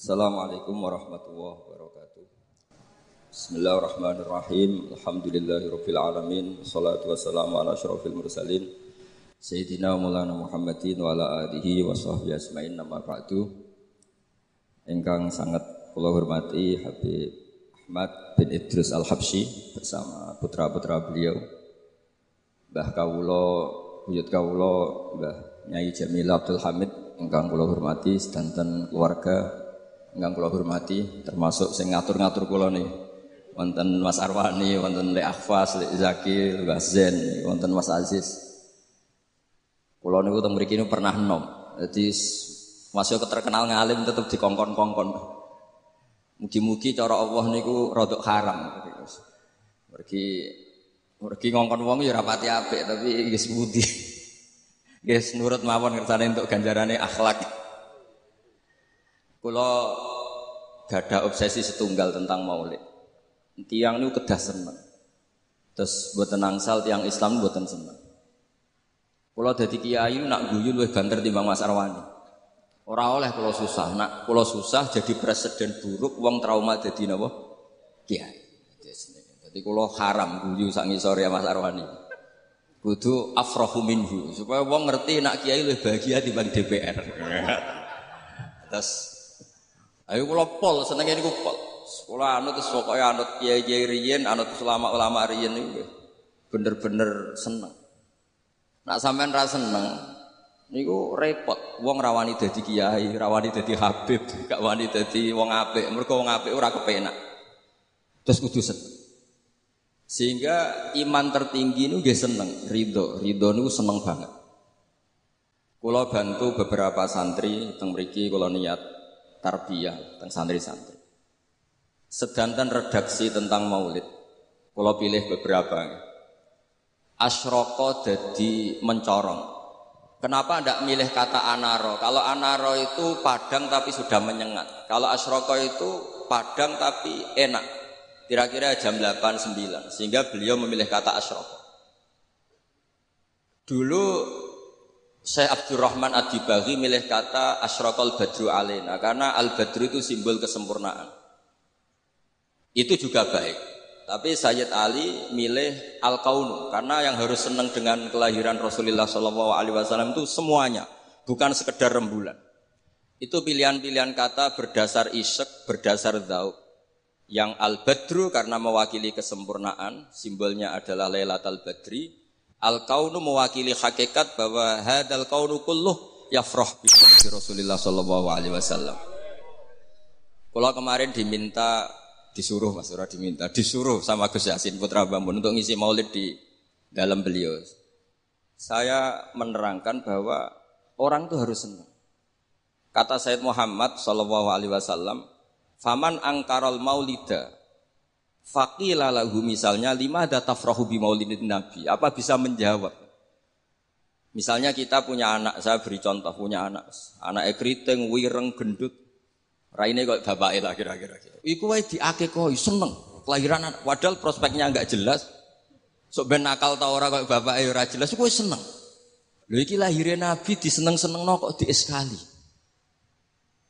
Assalamualaikum warahmatullahi wabarakatuh. Bismillahirrahmanirrahim. Alhamdulillahirabbil alamin. Wassalamu ala asyrofil mursalin. Sayyidina Maulana Muhammadin wa ala alihi wa sahbihi asma'in nama ba'du. Engkang sangat kula hormati Habib Ahmad bin Idrus Al-Habsyi bersama putra-putra beliau. Mbah Kawulo, Buyut Kawulo, Mbah Nyai Jamil Abdul Hamid engkang kula hormati sedanten keluarga engkang kula hormati termasuk sing ngatur-ngatur kula nih wonten Mas Arwani, wonten Lek Akhfas, Lek Zaki, Mbah Zen, wonten Mas Aziz. Kula niku teng mriki pernah nom. Jadi masih terkenal ngalim tetep dikongkon-kongkon. Mugi-mugi cara Allah niku rodok haram. Mergi mergi ngongkon wong ya rapati apik tapi nggih budi. Nggih nurut mawon ngersane untuk ganjarane akhlak. Kula gada obsesi setunggal tentang maulid tiang ini kedah seneng. Terus buatan angsal tiang Islam buatan seneng. Kalau jadi kiai nak guyu lebih banter timbang Mas Arwani. Orang oleh kalau susah, nak kalau susah jadi presiden buruk, uang trauma jadi nabo kiai. Jadi kalau haram guyu sangi sore Mas Arwani. Kudu afrohu minhu supaya uang ngerti nak kiai lebih bahagia di DPR. Terus ayo kalau pol senengnya ini pol. Sekolah anut terus pokoknya anut kiai kiai riyen, anut ulama ulama riyen itu bener-bener seneng. Nak sampean ra seneng, niku repot. Wong rawani dadi kiai, rawani dadi habib, gak wani dadi wong apik. Mergo wong apik ora kepenak. Terus kudu seneng. Sehingga iman tertinggi nu nggih seneng, ridho. Ridho niku seneng banget. Kulo bantu beberapa santri teng mriki kula niat tarbiyah teng santri-santri. Sedanten redaksi tentang maulid. Kalau pilih beberapa. Asroko jadi mencorong. Kenapa tidak milih kata anaro? Kalau anaro itu padang tapi sudah menyengat. Kalau asroko itu padang tapi enak. Kira-kira jam 8 9 sehingga beliau memilih kata asroko. Dulu Syekh Abdurrahman Adibaghi milih kata asrokol badru alena karena al badru itu simbol kesempurnaan. Itu juga baik. Tapi Sayyid Ali milih al kaunu karena yang harus senang dengan kelahiran Rasulullah Shallallahu Alaihi Wasallam itu semuanya, bukan sekedar rembulan. Itu pilihan-pilihan kata berdasar isek, berdasar zauk. Yang al badru karena mewakili kesempurnaan, simbolnya adalah Lailatul Badri. Al kaunu mewakili hakikat bahwa hadal kaunu kulluh yafrah bi Rasulullah Shallallahu Alaihi Wasallam. Kalau kemarin diminta disuruh Mas Ura diminta, disuruh sama Gus Yasin Putra Bambun untuk ngisi maulid di dalam beliau. Saya menerangkan bahwa orang itu harus senang. Kata Said Muhammad Shallallahu Alaihi Wasallam, "Faman angkarol maulida, fakila lahu misalnya lima ada tafrahu bi maulidin Nabi. Apa bisa menjawab? Misalnya kita punya anak, saya beri contoh punya anak, anak ekriting, wireng, gendut, Raine kok bapak lah kira-kira. Iku wae diakekoi seneng kelahiran anak. Padahal prospeknya enggak jelas. Sok ben nakal ta ora kok bapak ora jelas iku seneng. Lho iki lahirnya Nabi diseneng-senengno kok dieskali.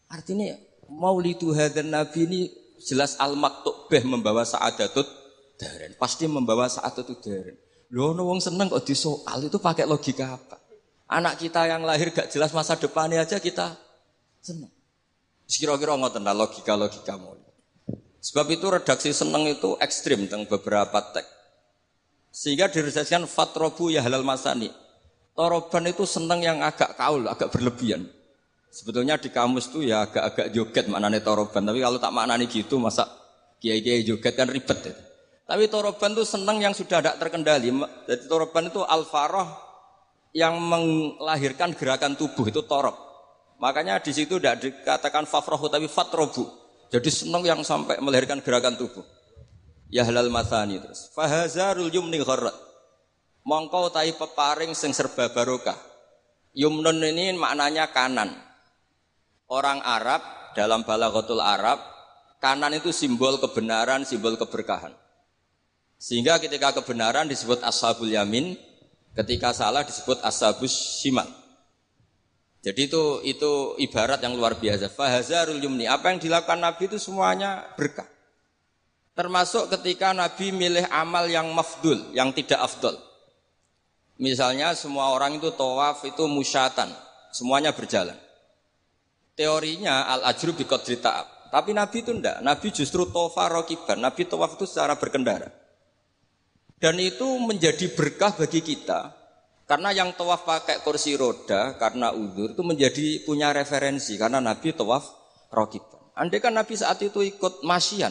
Artinya maulidu hadan Nabi ini jelas al maktub beh membawa saadatut daren. Pasti membawa saadatut daren. Lho ono wong seneng kok disoal itu pakai logika apa? Anak kita yang lahir gak jelas masa depannya aja kita seneng. Kira-kira ngoten logika-logika mulai. Sebab itu redaksi seneng itu ekstrim tentang beberapa teks. Sehingga diredaksikan fatrobu ya halal masani. Toroban itu seneng yang agak kaul, agak berlebihan. Sebetulnya di kamus itu ya agak-agak joget maknanya toroban. Tapi kalau tak maknanya gitu, masa kiai-kiai joget kan ribet. Ya. Tapi toroban itu seneng yang sudah tidak terkendali. Jadi toroban itu al yang melahirkan gerakan tubuh itu torob. Makanya di situ tidak dikatakan fafrohu tapi fatrobu. Jadi senang yang sampai melahirkan gerakan tubuh. Ya halal mathani terus. Fahazarul yumni gharrat. Mongkau tai peparing sing serba barokah. Yumnun ini maknanya kanan. Orang Arab dalam balaghatul Arab, kanan itu simbol kebenaran, simbol keberkahan. Sehingga ketika kebenaran disebut ashabul yamin, ketika salah disebut ashabus shimal. Jadi itu itu ibarat yang luar biasa. Fahazarul yumni. Apa yang dilakukan Nabi itu semuanya berkah. Termasuk ketika Nabi milih amal yang mafdul, yang tidak afdol. Misalnya semua orang itu tawaf itu musyatan, semuanya berjalan. Teorinya al ajrub bi qadri ta'ab. Tapi Nabi itu enggak. Nabi justru tofa rokiban. Nabi tawaf itu secara berkendara. Dan itu menjadi berkah bagi kita karena yang tawaf pakai kursi roda karena udur itu menjadi punya referensi karena Nabi tawaf rokib. Andai kan Nabi saat itu ikut masyian,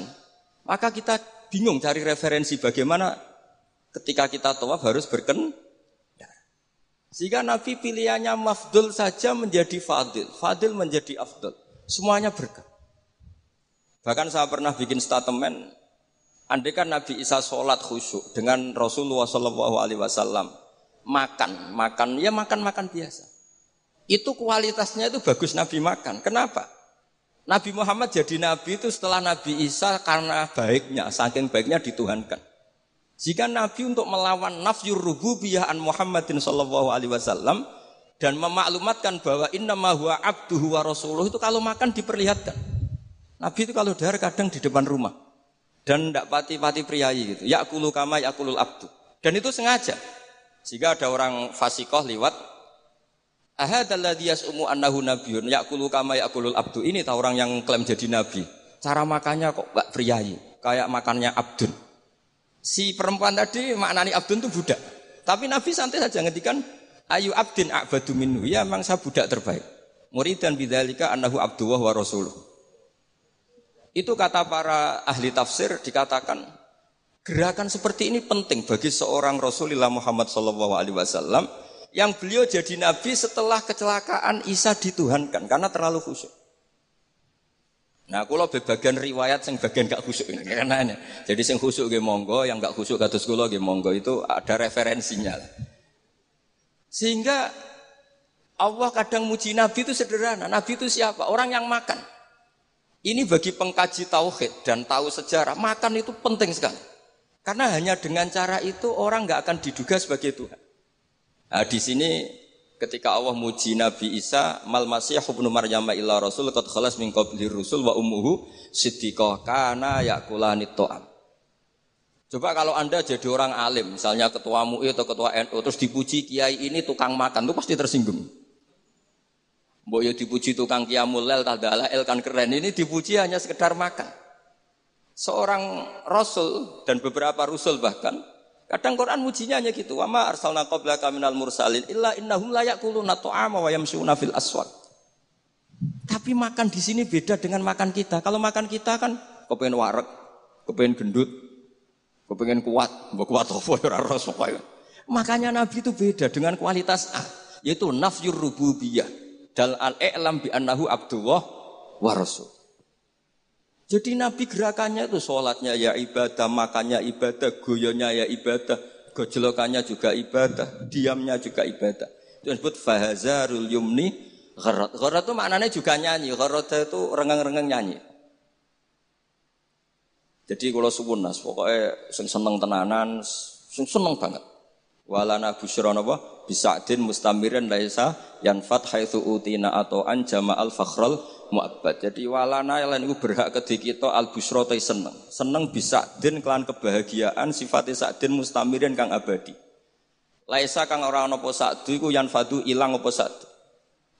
maka kita bingung cari referensi bagaimana ketika kita tawaf harus berken. Sehingga Nabi pilihannya mafdul saja menjadi fadil, fadil menjadi afdul. Semuanya berkah. Bahkan saya pernah bikin statement, andai kan Nabi Isa sholat khusyuk dengan Rasulullah Wasallam, makan, makan, ya makan-makan biasa. Itu kualitasnya itu bagus Nabi makan. Kenapa? Nabi Muhammad jadi Nabi itu setelah Nabi Isa karena baiknya, saking baiknya dituhankan. Jika Nabi untuk melawan nafyur rububiyah an Muhammadin wasallam dan memaklumatkan bahwa inna huwa abduhu wa rasuluh itu kalau makan diperlihatkan. Nabi itu kalau dahar kadang di depan rumah dan tidak pati-pati priayi gitu. Ya kulu kama ya kulul abdu. Dan itu sengaja. Jika ada orang fasikoh lewat, ahadalladhi yas'umu annahu nabiyun, yakulu kama yakulul abdu. Ini tahu orang yang klaim jadi nabi. Cara makannya kok gak priayi, kayak makannya abdun. Si perempuan tadi maknani abdun itu budak. Tapi Nabi santai saja ngetikan ayu abdin abadu minhu. Ya memang saya budak terbaik. Muridan bidzalika annahu abduwah wa rasuluh. Itu kata para ahli tafsir dikatakan Gerakan seperti ini penting bagi seorang Rasulullah Muhammad SAW yang beliau jadi nabi setelah kecelakaan Isa dituhankan karena terlalu khusyuk. Nah, kalau bagian riwayat yang bagian gak khusyuk ini karena Jadi sing khusyuk ge monggo, yang gak khusyuk kados kula ge monggo itu ada referensinya. Sehingga Allah kadang muji Nabi itu sederhana. Nabi itu siapa? Orang yang makan. Ini bagi pengkaji tauhid dan tahu sejarah, makan itu penting sekali. Karena hanya dengan cara itu orang nggak akan diduga sebagai Tuhan. Nah, di sini ketika Allah muji Nabi Isa, mal masih ibnu Maryam illa rasul qad khalas min qabli rusul wa ummuhu siddiqah kana yakulani ta'am. Coba kalau Anda jadi orang alim, misalnya ketua MUI atau ketua NU terus dipuji kiai ini tukang makan, itu pasti tersinggung. Mbok ya dipuji tukang kiamul lel tadala el kan keren. Ini dipuji hanya sekedar makan. Seorang rasul dan beberapa rasul bahkan kadang Quran mujinya hanya gitu. Wa ma arsalna qablaka minal mursalin illa innahum la yaquluna ta'ama wa yamshuna fil aswaq tapi makan di sini beda dengan makan kita. Kalau makan kita kan kepengen warek kepengen gendut kepengen kuat. Mbok kuat apa ya ora makanya nabi itu beda dengan kualitas A yaitu nafyur rububiyah dal al-i'lam bi annahu abdullah wa rasul jadi Nabi gerakannya itu sholatnya ya ibadah, makannya ibadah, goyonya ya ibadah, gojlokannya juga ibadah, diamnya juga ibadah. Itu disebut fahazarul yumni gharat. Gharat itu maknanya juga nyanyi, gharat itu rengeng-rengeng nyanyi. Jadi kalau subuh nas, pokoknya seneng tenanan, seneng banget. Walana busyra napa bisadin mustamirin laisa yanfat haitsu utina atau an jama'al fakhral mu'abbad. Jadi walana lan iku berhak kedhi kita al busra seneng. Seneng bisa din kelan kebahagiaan sifatnya sakdin mustamirin kang abadi. Laisa kang ora ana apa sakdu iku yanfadu ilang apa sakdu.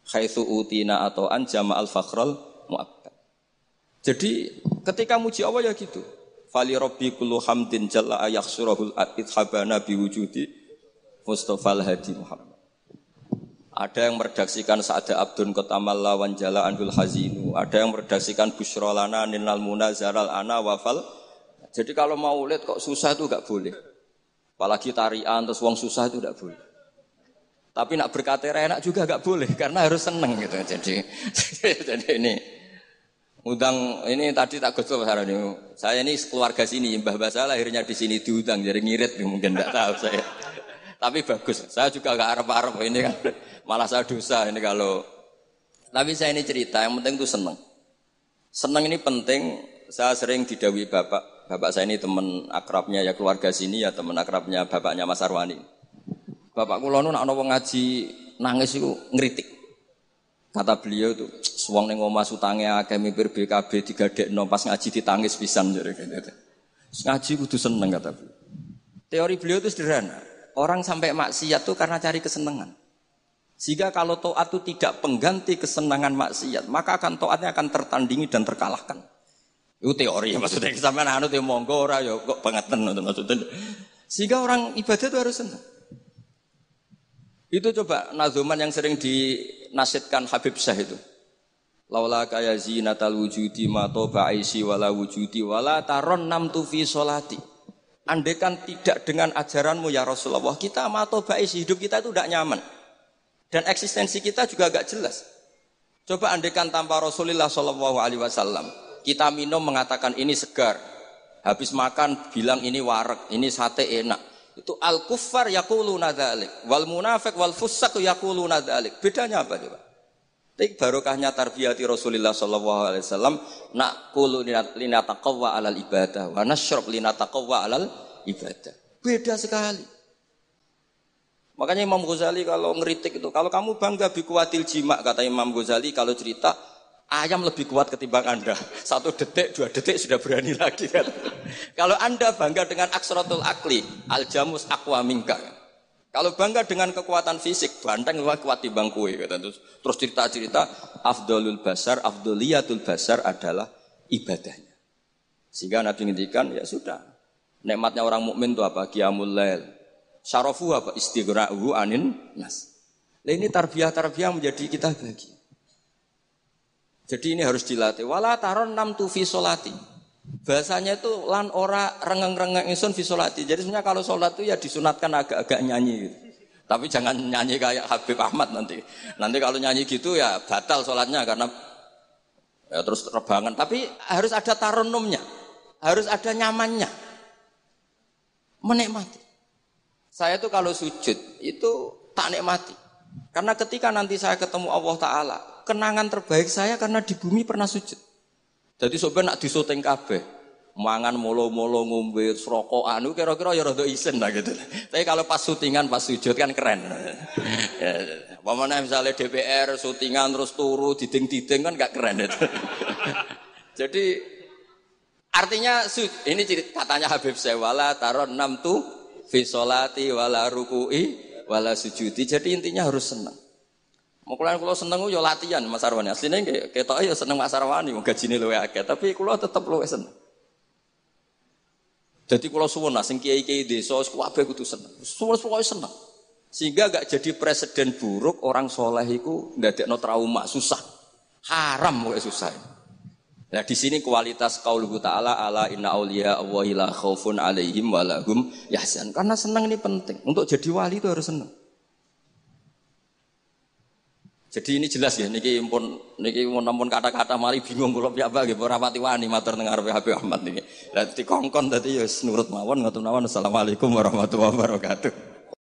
Haitsu utina atau an jama'al fakhral mu'abbad. Jadi ketika muji Allah ya gitu. Fali rabbi kullu hamdin jalla ayakhsurahul habana biwujudi Mustafa Al-Hadi Muhammad. Ada yang meredaksikan Sa'ada Abdun Kotamal Lawan Jala Andul Hazinu. Ada yang meredaksikan Busrolana Ninal Muna Zaral Ana Wafal. Jadi kalau mau lihat kok susah itu gak boleh. Apalagi tarian terus uang susah itu gak boleh. Tapi nak berkata enak juga gak boleh karena harus seneng gitu. Jadi jadi ini Udang ini tadi tak gosok ini. Saya ini keluarga sini, Mbah Basah lahirnya di sini diundang, jadi ngirit mungkin tidak tahu saya. Tapi bagus. Saya juga gak arep-arep ini kan. Malah saya dosa ini kalau. Tapi saya ini cerita, yang penting itu seneng. Seneng ini penting. Saya sering didawi bapak. Bapak saya ini teman akrabnya ya keluarga sini ya teman akrabnya bapaknya Mas Arwani. Bapak kulo nu nak ngaji nangis itu ngeritik. Kata beliau tuh, suang neng omah sutangnya akeh mipir BKB tiga dek pas ngaji ditangis pisan jadi gitu. Ngaji kudu seneng kata beliau. Teori beliau itu sederhana. Orang sampai maksiat tuh karena cari kesenangan. Sehingga kalau toat itu tidak pengganti kesenangan maksiat, maka akan toatnya akan tertandingi dan terkalahkan. Itu teori maksudnya sampai anak itu monggo ora ya kok pengertian maksudnya. Sehingga orang ibadah itu harus senang. Itu coba nazuman yang sering dinasitkan Habib Syah itu. Laula kaya zinatal wujudi ma toba aisi wala wujudi wala taron nam tufi solati. Andekan tidak dengan ajaranmu ya Rasulullah, kita toba aisi hidup kita itu tidak nyaman. Dan eksistensi kita juga agak jelas. Coba andekan tanpa Rasulullah Shallallahu Alaihi Wasallam, kita minum mengatakan ini segar. Habis makan bilang ini warak, ini sate enak. Itu al kufar yaquluna dzalik, wal munafik wal fusak yaquluna dzalik. Bedanya apa coba? Tapi barokahnya tarbiyati Rasulullah sallallahu alaihi wasallam nak kulu linataqawwa alal ibadah wa nasyrab linataqawwa alal ibadah. Beda sekali. Makanya Imam Ghazali kalau ngeritik itu, kalau kamu bangga bikuatil jima, kata Imam Ghazali kalau cerita, Ayam lebih kuat ketimbang Anda. Satu detik, dua detik sudah berani lagi kan. Kalau Anda bangga dengan aksratul akli, aljamus akwa mingka. Kalau bangga dengan kekuatan fisik, banteng lebih kuat di bangku. Terus, terus cerita-cerita, afdolul basar, afdoliyatul basar adalah ibadahnya. Sehingga Nabi ngendikan, ya sudah. Nikmatnya orang mukmin itu apa? Qiyamul lail. Syarafu apa? Istighra'uhu anin nas. Nah ini tarbiyah-tarbiyah menjadi kita bahagia. Jadi ini harus dilatih. Wala taron nam tu solati. Bahasanya itu lan ora rengeng-rengeng insun solati. Jadi sebenarnya kalau sholat itu ya disunatkan agak-agak nyanyi gitu. Tapi jangan nyanyi kayak Habib Ahmad nanti. Nanti kalau nyanyi gitu ya batal sholatnya karena ya terus terbangan. Tapi harus ada taronumnya. Harus ada nyamannya. Menikmati. Saya tuh kalau sujud itu tak nikmati. Karena ketika nanti saya ketemu Allah Ta'ala, kenangan terbaik saya karena di bumi pernah sujud. Jadi sobat nak disuting kabeh. Mangan molo-molo ngombe rokok anu kira-kira ya rada isen lah gitu. Tapi kalau pas syutingan pas sujud kan keren. ya, misalnya DPR syutingan terus turu diding-diding kan gak keren itu. Jadi artinya ini katanya Habib Sewala taron enam tuh visolati wala rukui wala sujudi. Jadi intinya harus senang. Mau kulo seneng yo latihan Mas Arwani. Asline ketok yo seneng Mas Arwani, gajine luwe akeh, tapi kulo tetep luwe seneng. Jadi kulo suwun lah sing kiai-kiai desa kabeh kudu seneng. Suwun pokoke seneng. Sehingga gak jadi presiden buruk orang soleh iku ndadekno trauma, susah. Haram kok susah. Nah di sini kualitas qauluhu ta'ala ala inna auliya Allahi la khaufun alaihim walahum yahzan. Karena senang ini penting. Untuk jadi wali itu harus senang. Jadi ini jelas ya, niki pun niki mau nampun kata-kata mari bingung kalau pihak bagi ora pati wani matur dengar Habib Ahmad niki. Lah dikongkon tadi ya nurut mawon ngoten mawon. Assalamualaikum warahmatullahi wabarakatuh.